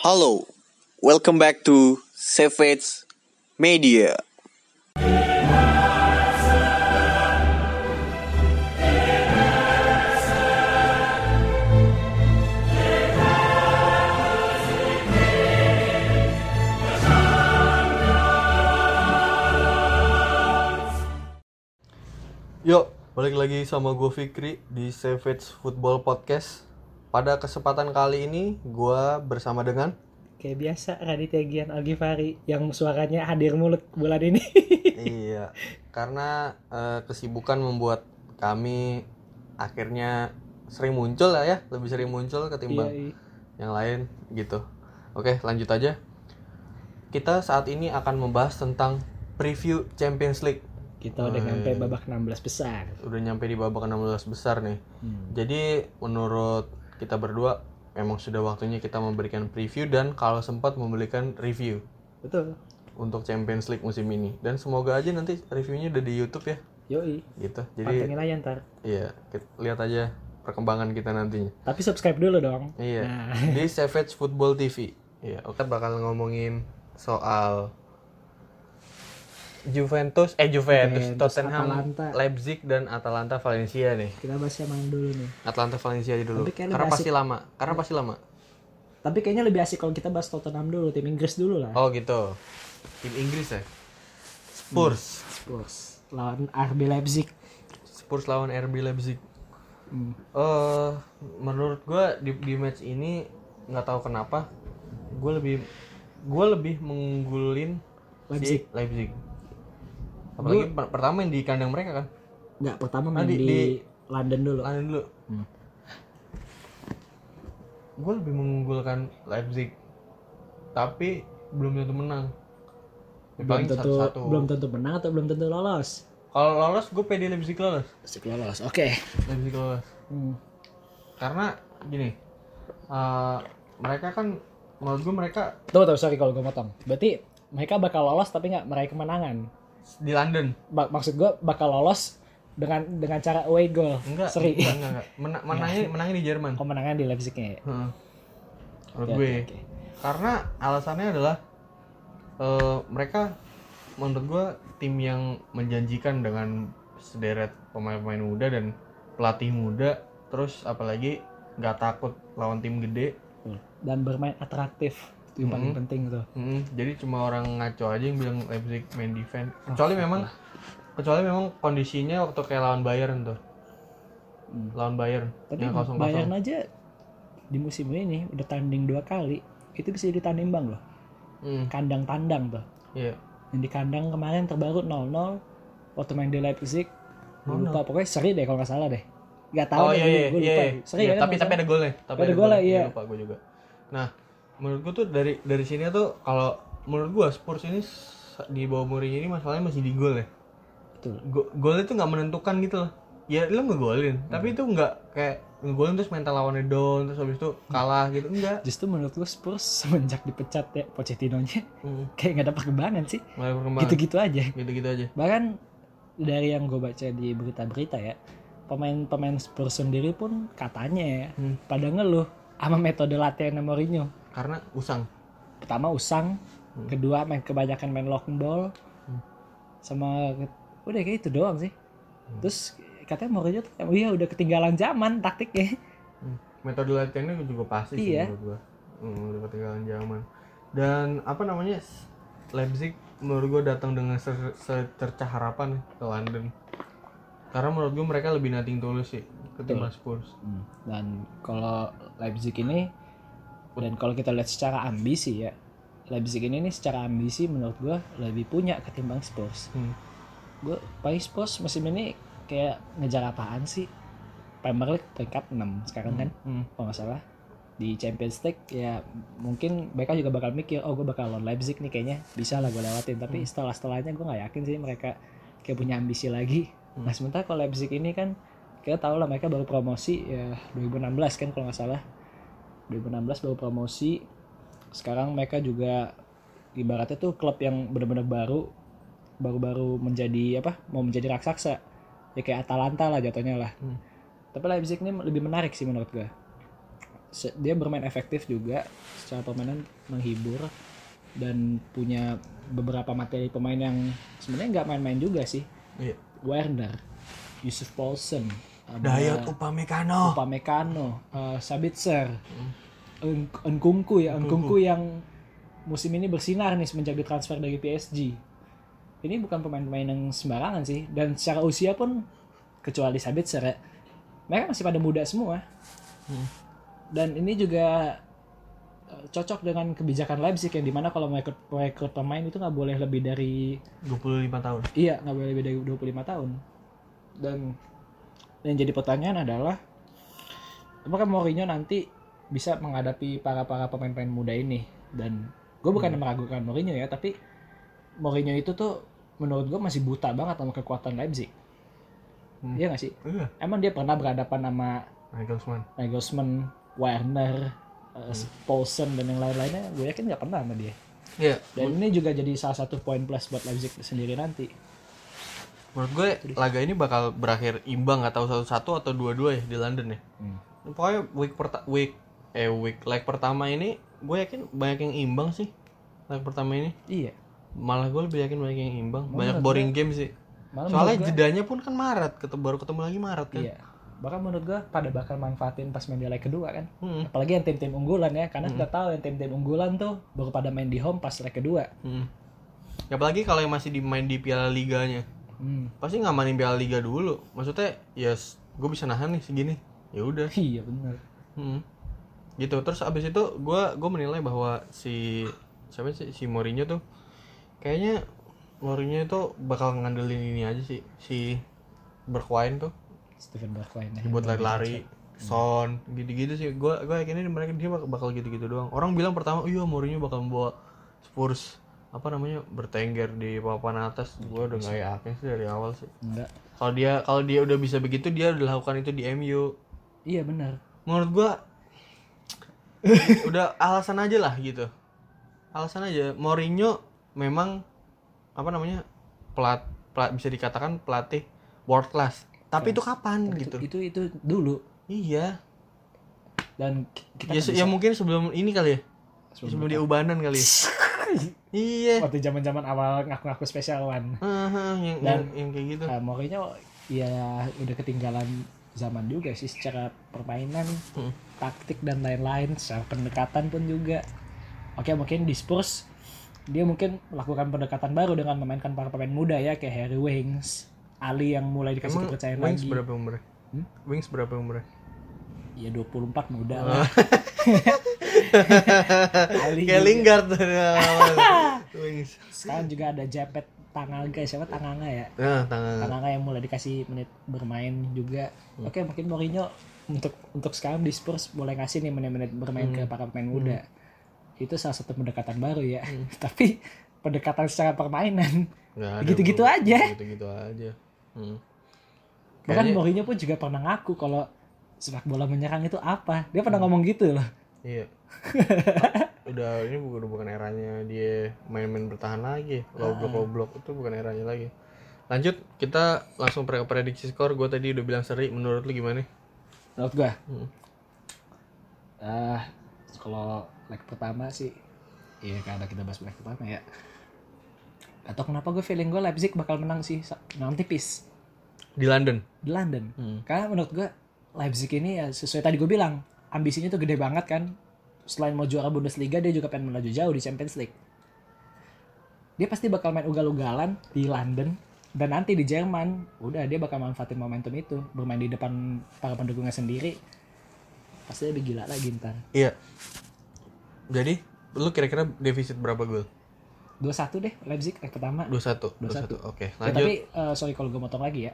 Hello, welcome back to Savage Media. Yuk, balik lagi sama gue Fikri di Savage Football Podcast. Pada kesempatan kali ini, gue bersama dengan Kayak biasa Raditya Gian Algifari yang suaranya hadir mulut bulan ini. iya, karena eh, kesibukan membuat kami akhirnya sering muncul lah ya, lebih sering muncul ketimbang Iya, iya. yang lain gitu. Oke, lanjut aja. Kita saat ini akan membahas tentang preview Champions League. Kita udah nyampe babak 16 besar. Udah nyampe di babak 16 besar nih. Hmm. Jadi menurut kita berdua memang sudah waktunya kita memberikan preview dan kalau sempat memberikan review Betul. untuk Champions League musim ini. Dan semoga aja nanti reviewnya udah di YouTube ya, Yoi. gitu. Jadi Pantengin aja ntar. iya, kita lihat aja perkembangan kita nantinya. Tapi subscribe dulu dong. Iya. Nah. Di Savage Football TV. Iya, oke bakal ngomongin soal Juventus, eh Juventus, Juventus, Tottenham, Atalanta. Leipzig dan Atalanta Valencia nih. Kita bahas yang mana dulu nih. Atalanta Valencia aja dulu. Karena pasti lama. Karena pasti lama. Tapi kayaknya lebih asik kalau kita bahas Tottenham dulu, tim Inggris dulu lah. Oh gitu. Tim Inggris ya. Spurs. Spurs lawan RB Leipzig. Spurs lawan RB Leipzig. Hmm. Eh, menurut gua di, di match ini nggak tahu kenapa gue lebih gue lebih mengunggulin Leipzig. si Leipzig. Apalagi per- pertama yang di kandang mereka kan. Enggak, pertama main di- di, di- London dulu. London dulu. Hmm. Gue lebih mengunggulkan Leipzig. Tapi belum tentu menang. Ya, belum tentu satu-satu. belum tentu menang atau belum tentu lolos. Kalau lolos gue pede Leipzig lolos. Asik lolos. Oke. Leipzig lolos. Hmm. karena gini eh, mereka kan menurut gue mereka Tunggu, tunggu, sorry kalau gue motong. Berarti mereka bakal lolos tapi nggak meraih kemenangan. Di London Ba- maksud gue bakal lolos dengan dengan cara away goal. enggak Seri. enggak enggak, enggak. Mena- menangnya menangnya di Jerman Kemenangan di Leipzignya ya. Heeh. menurut Oke, gue oke. karena alasannya adalah eh, mereka menurut gue tim yang menjanjikan dengan sederet pemain-pemain muda dan pelatih muda terus apalagi nggak takut lawan tim gede. Dan bermain atraktif. Itu yang paling Mhm. penting tuh. Mm, jadi cuma orang ngaco aja yang bilang Leipzig main defense. Kecuali memang kecuali memang kondisinya waktu kayak lawan Bayern tuh. Hmm. Lawan Bayern Tapi yang kosong Bayern kosong. aja di musim ini udah tanding dua kali. Itu bisa jadi tanding bang loh. Hmm, Kandang tandang tuh. iya. Yang di kandang kemarin terbaru 0-0. Waktu main di Leipzig. 0-0. lupa pokoknya seri deh kalau nggak salah deh. Gak tahu Oh deh, iya iya gue iya. lupa. iya. Seri Iya, kan tapi tapi ada golnya. Tapi Ada golnya, iya. Lupa gue juga. Nah, menurut gue tuh dari dari sini tuh kalau menurut gue Spurs ini di bawah Mourinho ini masalahnya masih di gol ya. Betul. Go- golnya tuh nggak menentukan gitu loh. Ya lu ngegolin, Hmm. tapi itu nggak kayak ngegolin terus mental lawannya down terus habis itu kalah gitu enggak. Justru menurut gue Spurs semenjak dipecat ya Pochettino-nya Hmm, kayak nggak ada perkembangan sih. Gitu-gitu aja. gitu-gitu aja Bahkan dari yang gue baca di berita-berita ya, pemain-pemain Spurs sendiri pun katanya ya, Hmm. pada ngeluh sama metode latihan Mourinho. Karena usang Pertama usang, Hmm. kedua main kebanyakan main long ball, Hmm. sama udah kayak itu doang sih. Terus katanya Mourinho tuh, oh iya udah ketinggalan zaman taktiknya. Hmm. metode latihannya juga pasti sih Iya. menurut gua hmm, udah ketinggalan zaman dan apa namanya Leipzig menurut gua datang dengan se- secercah harapan ke London karena menurut gua mereka lebih nating tulus sih ketimbang Spurs Hmm. Dan kalau Leipzig ini dan kalau kita lihat secara ambisi ya, Leipzig ini nih secara ambisi menurut gua lebih punya ketimbang Spurs. Hmm. Gue paling Spurs musim ini kayak ngejar apaan sih? Premier League peringkat 6 sekarang kan, Hmm. kalau nggak salah. Di Champions League ya mungkin mereka juga bakal mikir, oh gue bakal lawan Leipzig nih kayaknya bisa lah gue lewatin. Tapi setelah setelahnya gue nggak yakin sih mereka kayak punya ambisi lagi. Hmm. Nah sementara kalau Leipzig ini kan kita tahu lah mereka baru promosi ya 2016 kan kalau nggak salah 2016 baru promosi. Sekarang mereka juga ibaratnya tuh klub yang benar-benar baru baru-baru menjadi apa mau menjadi raksasa. Ya kayak Atalanta lah jatuhnya lah. Hmm. tapi Leipzig ini lebih menarik sih menurut gue dia bermain efektif juga secara permainan menghibur dan punya beberapa materi pemain yang sebenarnya nggak main-main juga sih. Iya. Werner Yusuf Paulsen ada Dayot Upamecano. Upamecano uh, Sabitzer En- Nkunku ya Nkunku yang musim ini bersinar nih semenjak ditransfer dari PSG ini bukan pemain-pemain yang sembarangan sih dan secara usia pun kecuali Sabitzer ya mereka masih pada muda semua dan ini juga uh, cocok dengan kebijakan Leipzig yang di mana kalau merekrut, merekrut pemain itu nggak boleh lebih dari 25 tahun. Iya, nggak boleh lebih dari 25 tahun. Dan yang jadi pertanyaan adalah apakah Mourinho nanti bisa menghadapi para para pemain-pemain muda ini? Dan gue bukan meragukan Mourinho ya, tapi Mourinho itu tuh menurut gue masih buta banget sama kekuatan Leipzig. Hmm. Iya nggak sih? Iya. Emang dia pernah berhadapan sama Nagelsmann. Nagelsmann, Werner, uh, Paulsen dan yang lain-lainnya? Gue yakin nggak pernah sama dia. Iya. Dan ini juga jadi salah satu poin plus buat Leipzig sendiri nanti. Menurut gue laga ini bakal berakhir imbang atau satu-satu atau dua-dua ya di London ya. Pokoknya week perta week eh week leg pertama ini gue yakin banyak yang imbang sih. Leg pertama ini Iya. malah gue lebih yakin banyak yang imbang. Banyak menurut boring game sih. Malah Soalnya gua- jedanya pun kan Maret, ketemu baru ketemu lagi Maret kan. Iya. Bahkan menurut gua pada bakal manfaatin pas main di leg kedua kan. Hmm. Apalagi yang tim-tim unggulan ya, karena kita tahu yang tim-tim unggulan tuh baru pada main di home pas leg kedua. Hmm. Ya, apalagi kalau yang masih dimain di Piala Liganya. Hmm. Pasti ngamanin Piala Liga dulu. Maksudnya ya gue bisa nahan nih segini. Ya udah. Iya benar. Hmm. Gitu. Terus abis itu gue gue menilai bahwa si siapa sih si Mourinho tuh kayaknya Mourinho itu bakal ngandelin ini aja sih si Bergwijn tuh Steven Bergwijn ya. buat lari-lari Son gitu-gitu sih gue gue yakin ini mereka dia bak- bakal gitu-gitu doang orang bilang pertama iya Mourinho bakal membawa Spurs apa namanya bertengger di papan atas. Gue udah nggak yakin sih dari awal sih. Enggak. kalau dia kalau dia udah bisa begitu dia udah lakukan itu di MU Iya benar. menurut gua udah alasan aja lah gitu. Alasan aja. Mourinho memang apa namanya pelat, pelat bisa dikatakan pelatih world class tapi itu kapan gitu? Itu itu dulu. Iya. Dan kita ya, ya mungkin sebelum ini kali ya. Sebelum sebelum, dia ubanan kali ya iya waktu zaman-zaman awal ngaku-ngaku special one. Heeh, yang, Dan- yang, yang kayak gitu Uh, Mourinho ya udah ketinggalan zaman juga sih secara permainan, Hmm. taktik dan lain-lain, secara pendekatan pun juga. Oke mungkin di Spurs dia mungkin melakukan pendekatan baru dengan memainkan para pemain muda ya kayak Harry Wings, Ali yang mulai dikasih emang kepercayaan Wings lagi. berapa umurnya Hmm? Wings berapa umurnya Ya 24 muda Oh. lah. Kayak. Lingard Wings Sekarang juga ada Japet Tanganga siapa Tanganga ya? nah tangan Tananga yang mulai dikasih menit bermain juga. Hmm. Oke, mungkin Mourinho untuk untuk sekarang di Spurs boleh ngasih nih menit-menit bermain Hmm. ke para pemain muda. Itu salah satu pendekatan baru ya. Tapi pendekatan secara permainan Gitu-gitu aja. Gitu-gitu aja. Hmm. bahkan Mourinho pun juga pernah ngaku kalau sepak bola menyerang itu apa. Dia Hmm. pernah ngomong gitu loh. Iya. udah ini bukan bukan eranya dia main-main bertahan lagi. Low block low block itu bukan eranya lagi. Lanjut kita langsung pre prediksi skor. Gue tadi udah bilang seri. Menurut lu gimana? Menurut gua. Hmm. Ah, kalau leg pertama sih Iya karena kita bahas leg pertama ya. Atau kenapa gue feeling gue Leipzig bakal menang sih menang tipis. Di London. di London. Hmm. Karena menurut gue Leipzig ini ya sesuai tadi gue bilang ambisinya tuh gede banget kan. Selain mau juara Bundesliga dia juga pengen melaju jauh di Champions League. Dia pasti bakal main ugal-ugalan di London dan nanti di Jerman udah dia bakal manfaatin momentum itu bermain di depan para pendukungnya sendiri pasti lebih gila lagi ntar Iya. Jadi lu kira-kira defisit berapa gol? 2-1 deh Leipzig leg pertama 21. 21. 21. Oke, Ya, lanjut. tapi eh, sorry kalau gue motong lagi ya.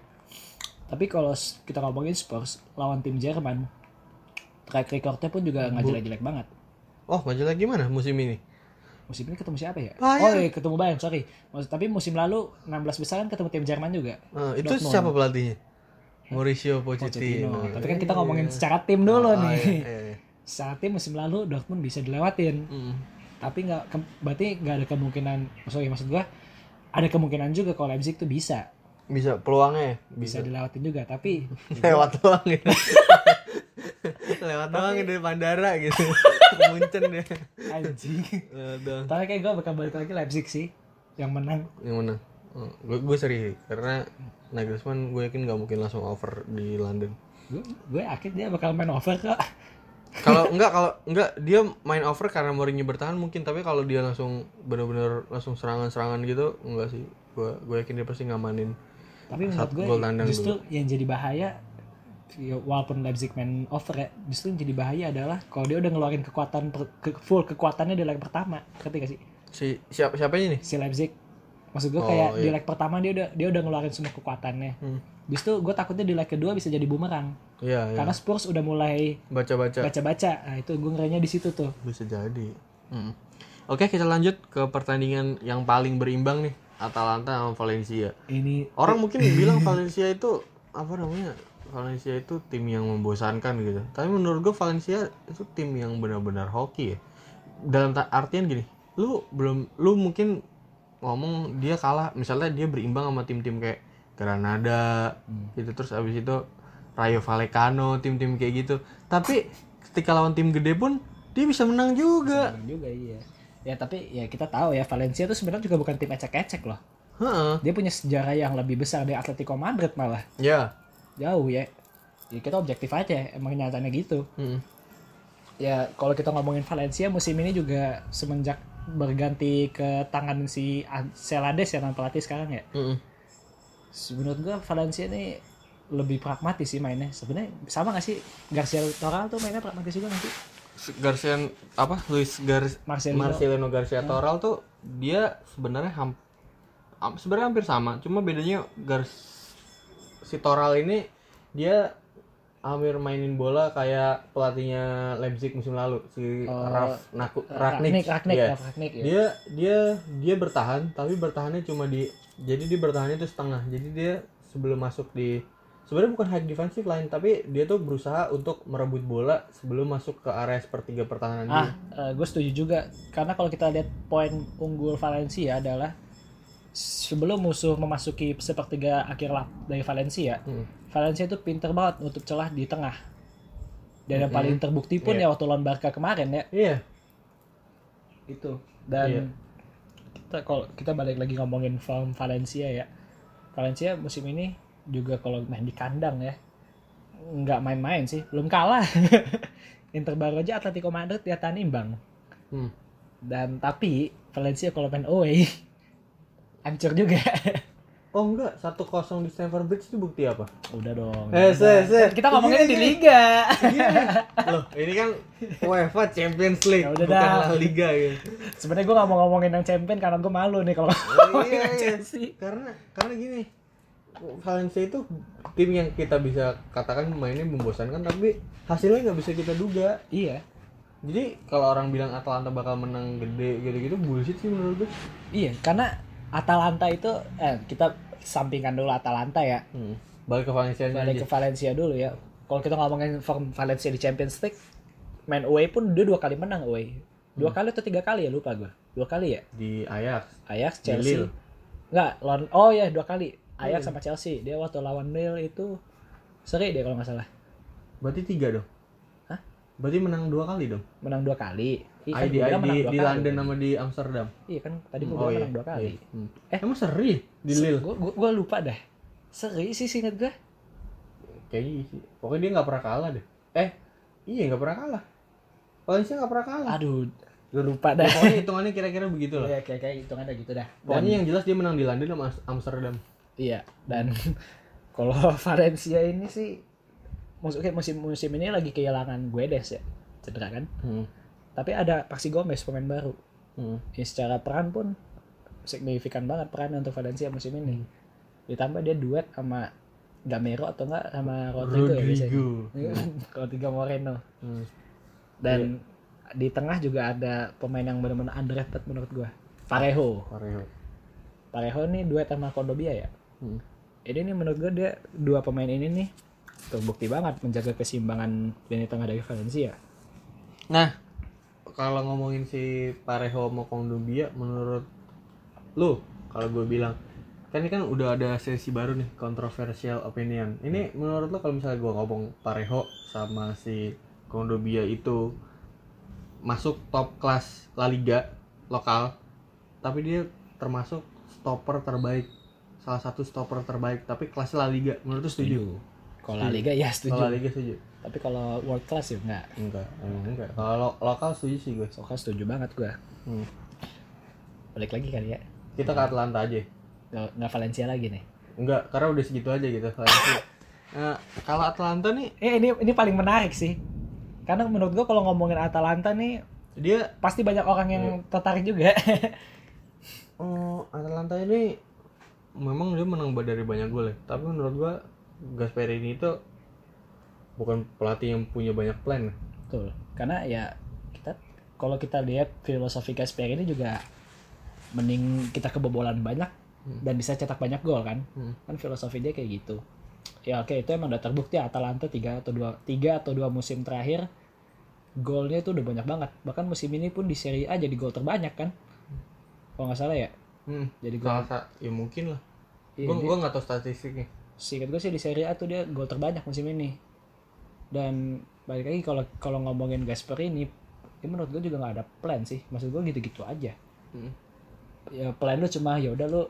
Tapi kalau kita ngomongin Spurs lawan tim Jerman, track recordnya pun juga nggak jelek-jelek banget. Oh, majalah gimana musim ini? Musim ini ketemu siapa ya? Bayern. Oh iya ketemu Bayern, sorry. Maksud, tapi musim lalu 16 besar kan ketemu tim Jerman juga. Eh, itu Dortmund. siapa pelatihnya? Mauricio Pochettino. Pochettino. Tapi kan kita ngomongin secara tim dulu Oh, nih. iya, iya, iya. Secara tim musim lalu Dortmund bisa dilewatin. Hmm. Tapi nggak berarti nggak ada kemungkinan. Sorry maksud gua ada kemungkinan juga kalau Leipzig tuh bisa Bisa peluangnya ya? bisa dilewatin juga. Tapi lewat doang ya. lewat doang dari bandara gitu. Munchen dia. Anjing. Lewat doang. Tapi kayak gue bakal balik lagi Leipzig sih yang menang. Yang mana gue gue seri karena Nagelsmann gue yakin nggak mungkin langsung over di London. Gue gue yakin dia bakal main over kok. Kalau enggak kalau enggak dia main over karena Mourinho bertahan mungkin tapi kalau dia langsung benar-benar langsung serangan-serangan gitu enggak sih. Gue gue yakin dia pasti ngamanin tapi menurut gue justru yang jadi bahaya ya, walaupun Leipzig main over ya justru yang jadi bahaya adalah kalau dia udah ngeluarin kekuatan per- ke- full kekuatannya di leg pertama. Ngerti gak sih? Si siapa siapanya nih si Leipzig. Maksud gue Oh, kayak di iya. leg pertama dia udah dia udah ngeluarin semua kekuatannya. Hmm. justru gue takutnya di leg kedua bisa jadi bumerang. Iya iya. Karena Spurs udah mulai baca-baca. baca-baca. Nah itu gue ngerinya di situ tuh. Bisa jadi. Hmm. oke kita lanjut ke pertandingan yang paling berimbang nih Atalanta sama Valencia. Ini orang mungkin bilang Valencia itu apa namanya Valencia itu tim yang membosankan gitu. Tapi menurut gue Valencia itu tim yang benar-benar hoki ya. Dalam artian gini lu belum lu mungkin ngomong dia kalah misalnya dia berimbang sama tim-tim kayak Granada gitu terus abis itu Rayo Vallecano tim-tim kayak gitu. Tapi ketika lawan tim gede pun dia bisa menang juga. Bener juga iya ya tapi ya kita tahu ya Valencia tuh sebenarnya juga bukan tim ecek-ecek loh. Heeh. dia punya sejarah yang lebih besar dari Atletico Madrid malah. Ya. Jauh ya. Ya kita objektif aja emang nyatanya gitu. Mm-mm. ya kalau kita ngomongin Valencia musim ini juga semenjak berganti ke tangan si Celades ya pelatih sekarang ya. Mm-mm. menurut gua Valencia ini lebih pragmatis sih mainnya. Sebenarnya sama gak sih? Garcia Toral tuh mainnya pragmatis juga nanti Garcia apa? Luis Gar Marcelino. Marcelino Garcia Toral tuh dia sebenarnya ham, ham- sebenarnya hampir sama cuma bedanya Gar si Toral ini dia hampir mainin bola kayak pelatihnya Leipzig musim lalu si Oh, Raf Naku Ragnik. Ragnik Ragnik ya Ragnik ya. Dia dia dia bertahan tapi bertahannya cuma di jadi dia bertahannya itu setengah jadi dia sebelum masuk di sebenarnya bukan high defensive line tapi dia tuh berusaha untuk merebut bola sebelum masuk ke area sepertiga pertahanan Ah, dia gue setuju juga. Karena kalau kita lihat poin unggul Valencia adalah sebelum musuh memasuki sepertiga akhir lap dari Valencia, Hmm. Valencia itu pinter banget nutup celah di tengah. Dan yang paling terbukti pun Iya. ya waktu lawan Barca kemarin ya iya itu. Dan Iya. kita kalau kita balik lagi ngomongin form Valencia ya. Valencia musim ini juga kalau main di kandang ya nggak main-main sih, belum kalah. yang terbaru aja Atletico Madrid dia imbang. Hmm. Dan tapi Valencia kalau main away hancur juga. oh enggak satu kosong di Stamford Bridge itu bukti apa Udah dong. Eh, se, se. Kita ngomongin Gini, di gini. liga. loh ini kan UEFA Champions League Ya udah bukan dah. La Liga gitu Sebenarnya gue gak mau ngomongin yang champion karena gue malu nih kalau ngomongin iya, iya. Chelsea. karena karena gini Valencia itu tim yang kita bisa katakan mainnya membosankan tapi hasilnya nggak bisa kita duga Iya. jadi kalau orang bilang Atalanta bakal menang gede gitu-gitu bullshit sih menurut gue Iya, karena Atalanta itu eh kita sampingkan dulu Atalanta ya. hmm. balik ke Valencia Balik aja ke Valencia dulu ya. Kalau kita ngomongin form Valencia di Champions League, main away pun dia dua kali menang away. Dua kali atau tiga kali ya lupa gue. Dua kali ya. di Ajax Ajax, Chelsea. Enggak, lawan oh ya dua kali. Ajax sama Chelsea. Dia waktu lawan Lille itu seri deh kalau nggak salah. berarti tiga dong Hah? berarti menang dua kali dong Menang dua kali. Iya Ay, di, gua di, di. London sama di Amsterdam Iya kan tadi gue Oh, bilang iya. menang dua kali. Iya. Hmm. Eh. emang seri di Lille Gue gua, lupa dah. Seri sih singkat gue. kayaknya sih pokoknya dia nggak pernah kalah deh eh iya nggak pernah kalah Valencia nggak pernah kalah Aduh, gue lupa dah. pokoknya hitungannya kira-kira begitu lah Iya kayak kayak hitungannya gitu dah. Dan, pokoknya yang jelas dia menang di London sama Amsterdam iya dan kalau Valencia ini sih maksudnya musim musim ini lagi kehilangan Guedes ya cedera kan. hmm. Tapi ada Paxi Gomez pemain baru. Hmm. Ya, secara peran pun signifikan banget peran untuk Valencia musim ini. Ditambah dia duet sama Gamero atau enggak sama Rodrigo, ya biasanya. Rodrigo Rodrigo Moreno. Hmm. Dan di tengah juga ada pemain yang benar-benar underrated menurut gua. Parejo. Parejo Parejo nih duet sama Kondobia ya. Hmm. Ini nih menurut gua dia dua pemain ini nih terbukti banget menjaga keseimbangan lini tengah dari Valencia. Nah, kalau ngomongin si Parejo sama Kondobia, menurut lu, kalau gue bilang, kan ini kan udah ada sesi baru nih, controversial opinion. Ini menurut lu kalau misalnya gue ngomong Parejo sama si Kondobia itu masuk top kelas La Liga lokal tapi dia termasuk stopper terbaik salah satu stopper terbaik tapi kelas La Liga menurut lu setuju Kalau La Liga ya kalau La setuju. Liga setuju Tapi kalau world class ya enggak. enggak emang enggak kalau lo- lokal setuju sih gue Soalnya setuju banget gua. Hmm. Balik lagi kali ya. kita ke Atlanta aja Nggak, Valencia lagi nih. enggak karena udah segitu aja gitu Valencia. nah, kalau Atlanta nih Eh ini ini paling menarik sih. Karena menurut gua kalau ngomongin Atalanta nih dia pasti banyak orang yang tertarik juga. Oh, Atalanta ini memang dia menang dari banyak gol ya. Tapi menurut gua Gasperini itu bukan pelatih yang punya banyak plan. Betul. Karena ya kita kalau kita lihat filosofi Gasperini juga mending kita kebobolan banyak dan bisa cetak banyak gol kan. Hmm. Kan filosofi dia kayak gitu. Ya oke itu emang udah terbukti Atalanta 3 atau 2 3 atau 2 musim terakhir golnya itu udah banyak banget. Bahkan musim ini pun di Serie A jadi gol terbanyak kan. Kalau nggak salah ya. Hmm. Jadi gol Salah sa- ya mungkin lah. Iya, gua dia- gua nggak tahu statistiknya. singkat gue sih di Serie A tuh dia gol terbanyak musim ini dan balik lagi kalau kalau ngomongin Gasperini ya menurut gue juga nggak ada plan sih maksud gue gitu-gitu aja Hmm. ya plan lu cuma ya udah lu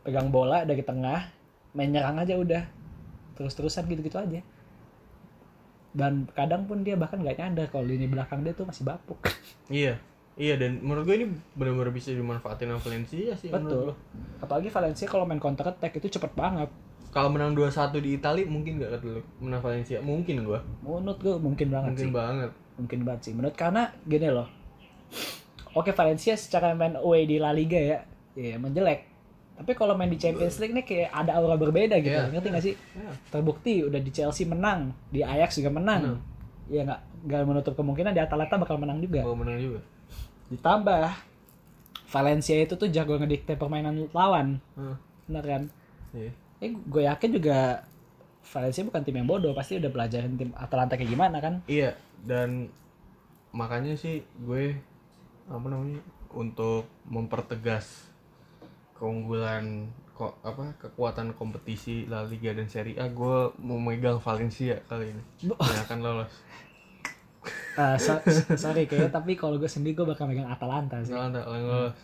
pegang bola dari tengah main nyerang aja udah terus-terusan gitu-gitu aja dan kadang pun dia bahkan nggak nyadar kalau lini belakang dia tuh masih bapuk Iya. Iya dan menurut gua ini benar-benar bisa dimanfaatin sama Valencia sih betul apalagi Valencia kalau main counter attack itu cepet banget Kalau menang 2-1 di Italia mungkin nggak kata lu menang Valencia? Mungkin gua. menurut gue mungkin banget Mungkin sih banget. mungkin banget sih menurut karena gini loh oke Valencia secara main away di La Liga ya ya emang jelek tapi kalau main di Champions League nih kayak ada aura berbeda gitu Iya. ngerti gak sih Ya. terbukti udah di Chelsea menang di Ajax juga menang Menang. ya nggak nggak menutup kemungkinan di Atalanta bakal menang juga Gua menang juga. Ditambah Valencia itu tuh jago ngedikte permainan lawan Hmm. bener kan Iya. eh gue yakin juga Valencia bukan tim yang bodoh pasti udah pelajarin tim Atalanta kayak gimana kan Iya, dan makanya sih gue apa namanya untuk mempertegas keunggulan kok apa kekuatan kompetisi La Liga dan Serie A gue mau megang Valencia kali ini yang akan lolos. Ah, so- sorry kayak tapi kalau gue sendiri gue bakal megang Atalanta sih. Atalanta yang lolos.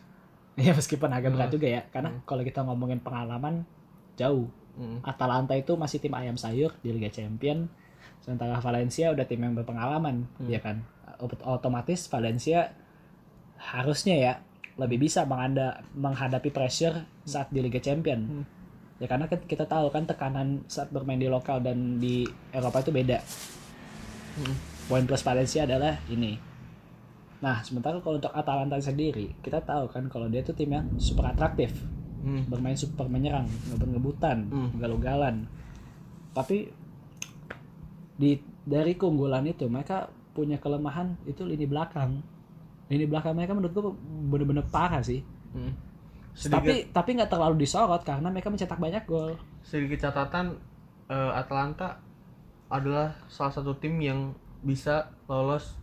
Ya meskipun agak berat juga ya, karena kalau kita ngomongin pengalaman jauh. Mm. Atalanta itu masih tim ayam sayur di Liga Champion, sementara Valencia udah tim yang berpengalaman, ya kan. Ot- Otomatis Valencia harusnya ya lebih bisa menganda, menghadapi pressure saat di Liga Champion. Ya karena kita tahu kan tekanan saat bermain di lokal dan di Eropa itu beda. Poin plus Valencia adalah ini. Nah, sementara kalau untuk Atalanta sendiri, kita tahu kan kalau dia tuh tim yang super atraktif, Hmm. bermain super menyerang, ngebut-ngebutan, Hmm. galau-galan. Tapi di dari keunggulan itu mereka punya kelemahan itu lini belakang. Lini belakang mereka menurut gua bener-bener parah sih. Hmm. Tapi Sedikit, tapi nggak terlalu disorot karena mereka mencetak banyak gol. sedikit catatan eh, Atalanta adalah salah satu tim yang bisa lolos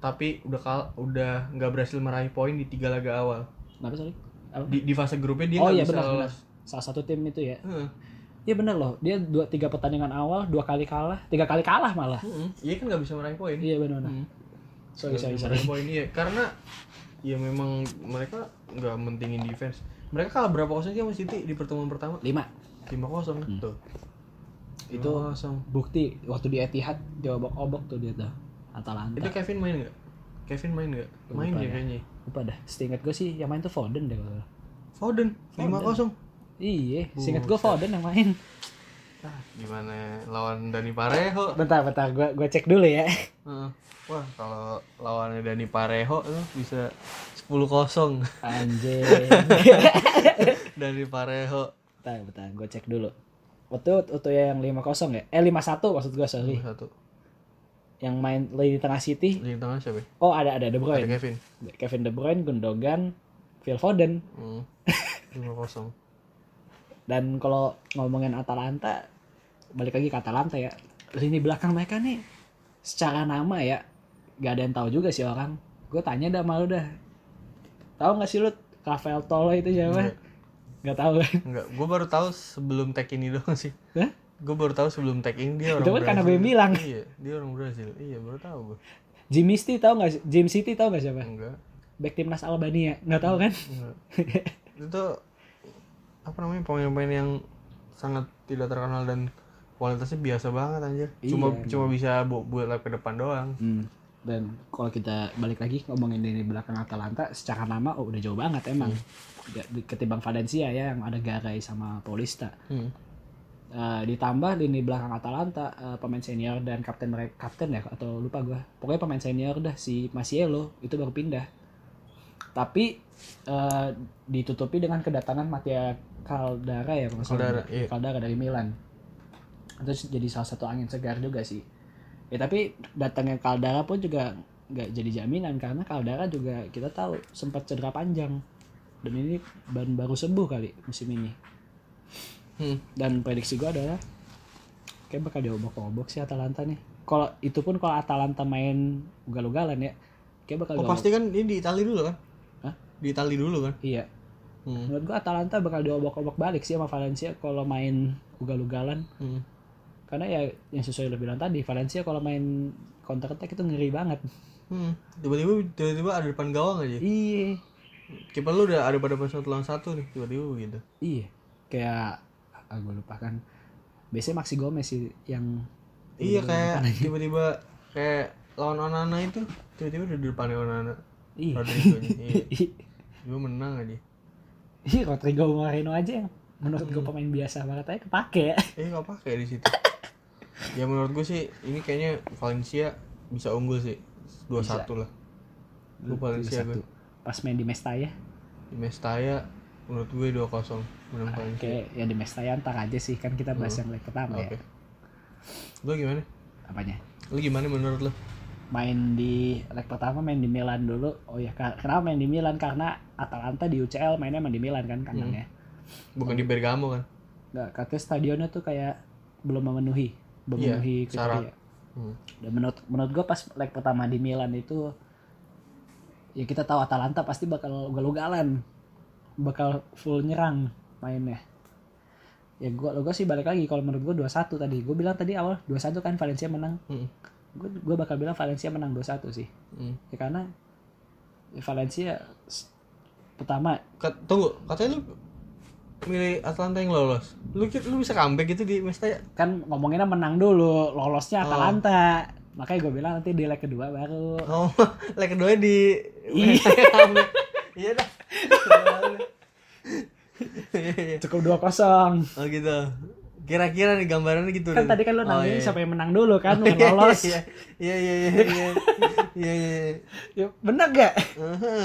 tapi udah kal udah nggak berhasil meraih poin di tiga laga awal Kenapa sorry? Apa? di, di fase grupnya dia oh iya bisa benar benar. lolos Salah satu tim itu ya. Iya bener loh. Dia dua tiga pertandingan awal dua kali kalah, tiga kali kalah malah. Iya kan nggak bisa meraih poin. Iya benar benar. Hmm. Sorry sorry bisa sorry. meraih poin iya karena ya memang mereka nggak mentingin defense. Mereka kalah berapa kosong sih sama City di pertemuan pertama? Lima. lima kosong tuh. Itu Lima kosong. bukti waktu di Etihad diobok-obok tuh dia tuh. Atalanta. Itu Kevin main nggak? Kevin main nggak? Main Lupa ya ya. kayaknya. Lupa dah. Setingat gue sih yang main tuh Foden deh. kalau. Foden lima kosong. Iya, seingat gue Foden yang main. Ah, gimana lawan Dani Pareho? Bentar, bentar, gue gue cek dulu ya. Wah, kalau lawannya Dani Pareho tuh bisa 10 kosong Anjir. Dani Pareho. bentar, bentar, gue cek dulu. Waktu waktu yang 5-0 ya? Eh 5-1 maksud gue, sorry. Satu. Yang main di tengah City. Di tengah siapa? ya? Oh, ada ada De Ada Bruyne. Kevin. Kevin De Bruyne, Gundogan, Phil Foden. Hmm. 5 kosong. Dan kalau ngomongin Atalanta, balik lagi ke Atalanta ya. Lini belakang mereka nih secara nama ya, gak ada yang tahu juga sih orang. Gue tanya dah malu dah. Tahu gak sih lu Rafael Tolo itu siapa? Enggak. Gak tahu kan? Enggak, gue baru tahu sebelum tag ini doang sih. Hah? gue baru tahu sebelum tag ini dia orang Itu kan karena gue bilang. iya dia orang Brazil iya baru tahu gue Jimmy City tahu nggak? James City tahu nggak siapa? enggak Back timnas Albania, nggak tahu kan? enggak itu apa namanya pemain-pemain yang sangat tidak terkenal dan kualitasnya biasa banget anjir cuma Iya, cuma bisa bu- buat lap ke depan doang Hmm. Dan kalau kita balik lagi ngomongin di belakang Atalanta, secara nama oh, udah jauh banget emang. Di- Ketimbang Valencia ya yang ada Garay sama Paulista. hmm. Eh, ditambah lini belakang Atalanta eh, pemain senior dan kapten mereka kapten ya atau lupa gua pokoknya pemain senior dah si Masiello itu baru pindah tapi eh, ditutupi dengan kedatangan Mattia Caldara ya. Caldara, iya. Caldara dari Milan itu jadi salah satu angin segar juga sih ya tapi datangnya Caldara pun juga nggak jadi jaminan karena Caldara juga kita tahu sempat cedera panjang dan ini baru baru sembuh kali musim ini Hmm. dan prediksi gue adalah kayak bakal diobok-obok sih Atalanta nih kalau itu pun kalau Atalanta main ugal-ugalan ya kayak bakal oh diobok- pasti kan ini di Itali dulu kan Hah? di Itali dulu kan iya hmm. menurut gue Atalanta bakal diobok-obok balik sih sama Valencia kalau main ugal-ugalan Hmm. Karena ya yang sesuai lo bilang tadi Valencia kalau main counter attack itu ngeri banget. Hmm. tiba-tiba tiba-tiba ada depan gawang aja. Iya. Kiper lu udah ada pada pas satu lawan satu nih tiba-tiba gitu. Iya. Kayak ah, gue lupa kan. Biasanya Maxi Gomez sih yang iya kayak tiba-tiba kayak lawan Onana itu tiba-tiba udah di depannya Onana. Iya. Iya. Dia menang aja. Iya Rodrigo Moreno aja yang menurut gue pemain biasa banget aja kepake. Ya eh nggak pakai di situ ya menurut gue sih ini kayaknya Valencia bisa unggul sih. 2-1 lah. Gue Valencia gue Satu. pas main di Mestaya di Mestaya menurut gue 2-0 menang Valencia. Oke, ya di Mestaya ntar aja sih kan kita bahas yang leg pertama oke. Ya. lu gimana? Apanya? lu gimana menurut lu? Main di leg pertama main di Milan dulu. Oh ya, kenapa main di Milan? Karena Atalanta di UCL mainnya emang di Milan kan kandangnya. bukan di Bergamo kan? Nggak, katanya stadionnya tuh kayak belum memenuhi, memenuhi syarat. kriteria. hmm. Dan menurut menurut gua pas leg pertama di Milan itu ya kita tahu Atalanta pasti bakal ugal-ugalan. Bakal full nyerang mainnya. Ya gua gua sih balik lagi kalau menurut gua 2-1 tadi. Gua bilang tadi awal 2-1 kan Valencia menang. Hmm. Gua gua bakal bilang Valencia menang 2-1 sih. Hmm. Ya karena ya Valencia pertama Kat, tunggu katanya lu milih Atalanta yang lolos. Lu lu bisa comeback gitu di Mestaya? Kan ngomonginnya menang dulu, lolosnya Atalanta. Oh. Makanya gue bilang nanti di leg kedua baru. Oh, leg kedua di iya. Ya, kan? iya dah. Cukup dua kosong. Oh gitu. Kira-kira nih gambarannya gitu. Kan tadi kan lu oh, nanya oh, iya. siapa yang menang dulu kan, iya, yang lolos. Iya iya iya iya. Iya iya. Ya benar gak? Uh -huh.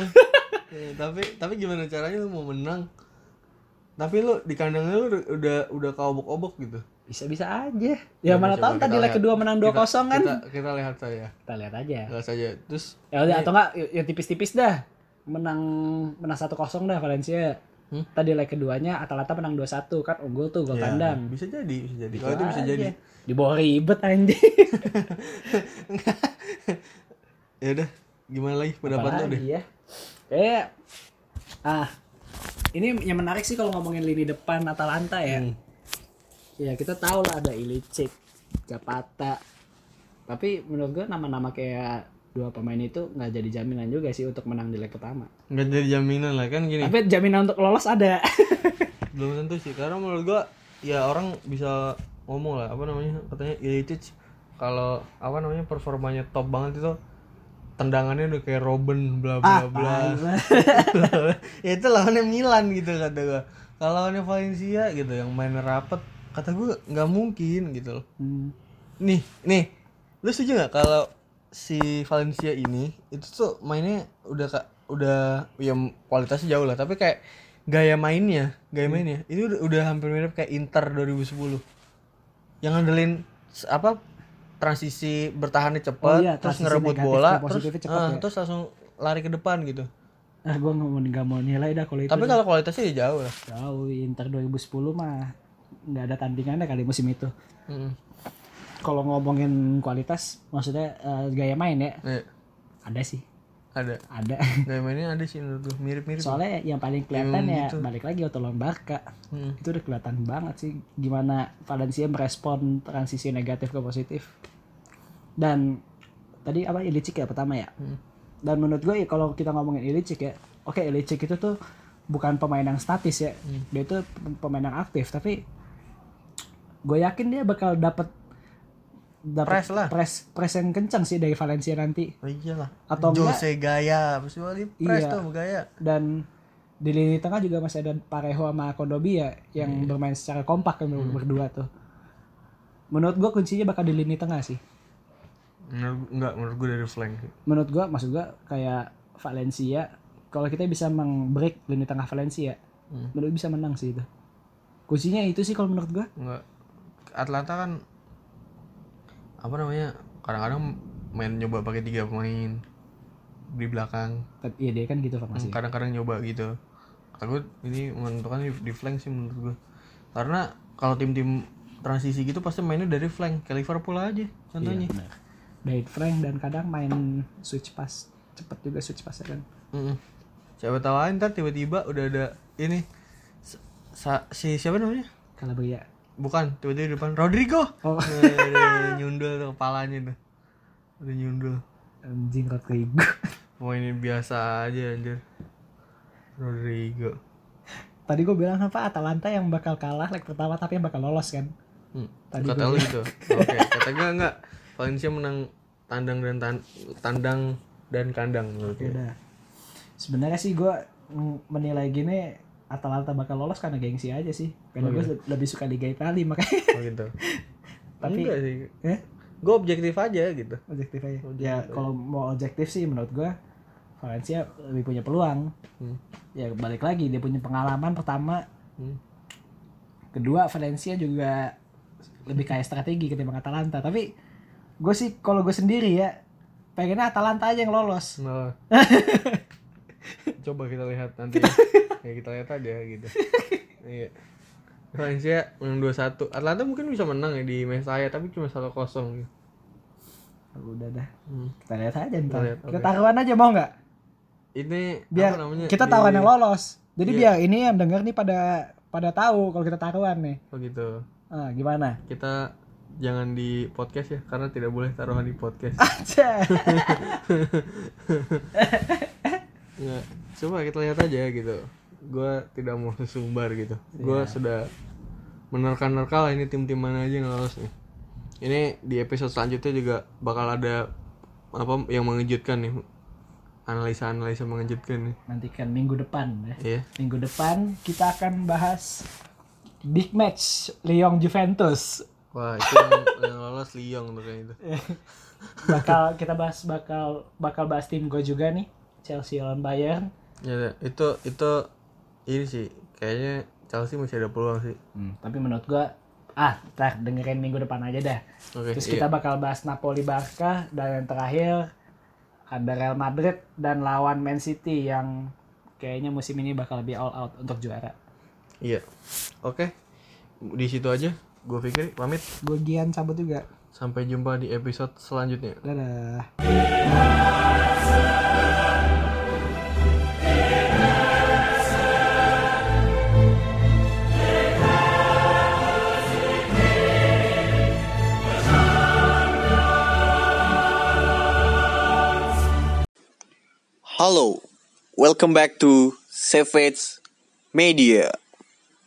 ya, tapi tapi gimana caranya lu mau menang? Tapi lu di kandangnya lu udah udah, kaobok-obok gitu Bisa-bisa aja. Ya mana coba tahu tadi leg kedua menang 2-0 kan. kita, kita lihat saja Kita lihat aja. lihat saja terus Ya udah atau enggak ya tipis-tipis dah. Menang menang 1-0 dah Valencia. Hmm? Tadi leg keduanya Atalanta menang 2-1 kan unggul tuh gol ya, bisa jadi bisa jadi kalau itu bisa aja. jadi Di bawah ribet anjing. ya udah gimana lagi pendapat lu deh Apalagi ya. Kayak ah ini yang menarik sih kalau ngomongin lini depan Atalanta ya. Hmm. Ya kita tahu lah ada Ilicic, Zapata. Tapi menurut gue nama-nama kayak dua pemain itu nggak jadi jaminan juga sih untuk menang di leg pertama. nggak jadi jaminan lah kan gini Tapi jaminan untuk lolos ada. belum tentu sih karena menurut gua ya orang bisa ngomong lah apa namanya katanya Ilicic kalau apa namanya performanya top banget itu tendangannya udah kayak Robin bla bla bla. ya itu lawannya Milan gitu kata gua. Kalau lawannya Valencia gitu yang main rapet kata gua nggak mungkin gitu loh. Hmm. nih nih lu setuju nggak kalau si Valencia ini itu tuh mainnya udah kak udah ya kualitasnya jauh lah tapi kayak gaya mainnya gaya mainnya itu udah, udah hampir mirip kayak Inter 2010 yang ngandelin apa transisi bertahannya cepat Oh iya, terus ngerebut negatif bola terus cepet ah, ya. terus langsung lari ke depan gitu Ah gue nggak mau nggak mau nilai dah kalau itu. tapi kalau kualitasnya ya jauh lah Jauh Inter 2010 mah nggak ada tandingannya kali musim itu. Mm. Kalau ngomongin kualitas, maksudnya eh, gaya main ya Iya. ada sih. Ada ada gaya mainnya ada sih menurut gue mirip-mirip soalnya yang paling kelihatan ya gitu. balik lagi Otto lawan Barca Hmm. itu udah kelihatan banget sih gimana Valencia merespon transisi negatif ke positif dan tadi apa Ilicic ya pertama ya Hmm. dan menurut gue ya kalau kita ngomongin Ilicic ya oke Ilicic itu tuh bukan pemain yang statis ya Hmm. dia itu pemain yang aktif tapi gue yakin dia bakal dapat dapat Press lah. press press yang kencang sih dari Valencia nanti oh iyalah Atau enggak- Jose Gaya pasti di press Iya. tuh Gaya dan di lini tengah juga masih ada Parejo sama Kondobia yang Iya. bermain secara kompak kan Hmm. berdua tuh. Menurut gua kuncinya bakal di lini tengah sih. menurut enggak menurut gue dari flank. Menurut gua maksud gua kayak Valencia kalau kita bisa meng-break lini tengah Valencia, Hmm. menurut gua bisa menang sih itu. Kuncinya itu sih kalau menurut gua. enggak Atlanta kan apa namanya kadang-kadang main nyoba pakai tiga pemain di belakang Tapi iya dia kan gitu formasi. kadang-kadang nyoba gitu gue ini menentukan di, di flank sih menurut gue karena kalau tim-tim transisi gitu pasti mainnya dari flank kayak Liverpool aja contohnya Iya. David Frank dan kadang main switch pass cepet juga switch pass kan. Mm-mm. siapa tahu aja ntar tiba-tiba udah ada ini sa- si siapa namanya Calabria. Bukan tiba-tiba di depan Rodrigo Oh. Udah nyundul tuh kepalanya tuh udah nyundul Anjing Rodrigo. Pemainnya biasa aja anjir Rodrigo Tadi gue bilang apa Atalanta yang bakal kalah leg pertama tapi yang bakal lolos kan. hmm. Tadi kata lu gitu oke kata gue enggak Valencia menang tandang dan tan- tandang dan kandang gue. Udah. Sebenarnya sih gue menilai gini Atalanta bakal lolos karena gengsi aja sih. Karena gue lebih suka Liga Italia makanya. oh gitu Tapi- enggak sih Eh? gue objektif aja gitu Objektif aja. Ya kalau mau objektif sih menurut gue Valencia lebih punya peluang. Hmm. Ya balik lagi dia punya pengalaman pertama. Hmm. Kedua Valencia juga lebih kayak strategi ketimbang Atalanta. Tapi gue sih kalau gue sendiri ya pengennya Atalanta aja yang lolos. Nah. Coba kita lihat nanti. ya kita lihat aja gitu. Iya. Valencia menang 2-1. Atlanta mungkin bisa menang ya di match saya tapi cuma 1-0 gitu. Udah dah. Hmm. Kita lihat aja ntar. lihat, Kita taruhan aja mau nggak? Ini biar apa namanya? kita di- taruhan yang lolos. Jadi Iya. biar ini yang denger nih pada pada tahu kalau kita taruhan nih. Oh gitu. Ah, gimana? Kita jangan di podcast ya karena tidak boleh taruhan di podcast. Aja. Nggak. Coba kita lihat aja gitu. Gua tidak mau sesumbar gitu. Gua Iya. sudah menerka-nerka lah ini tim-tim mana aja yang lolos nih. Ini di episode selanjutnya juga bakal ada apa yang mengejutkan nih. Analisa-analisa mengejutkan nih. Nantikan minggu depan ya. Iya. Minggu depan kita akan bahas big match Lyon Juventus. Wah, itu yang, yang lolos Lyon tuh kayak itu. Bakal kita bahas bakal bakal bahas tim gue juga nih. Chelsea lawan Bayern. Ya, itu itu ini sih kayaknya Chelsea masih ada peluang sih. Hmm, tapi menurut gua ah, ntar dengerin minggu depan aja dah. Oke, Terus iya. kita bakal bahas Napoli Barca dan yang terakhir ada Real Madrid dan lawan Man City yang kayaknya musim ini bakal lebih all out untuk juara. Iya. Oke. Di situ aja. Gue pikir pamit. Gue Gian cabut juga. Sampai jumpa di episode selanjutnya. Dadah. Welcome back to Savage Media.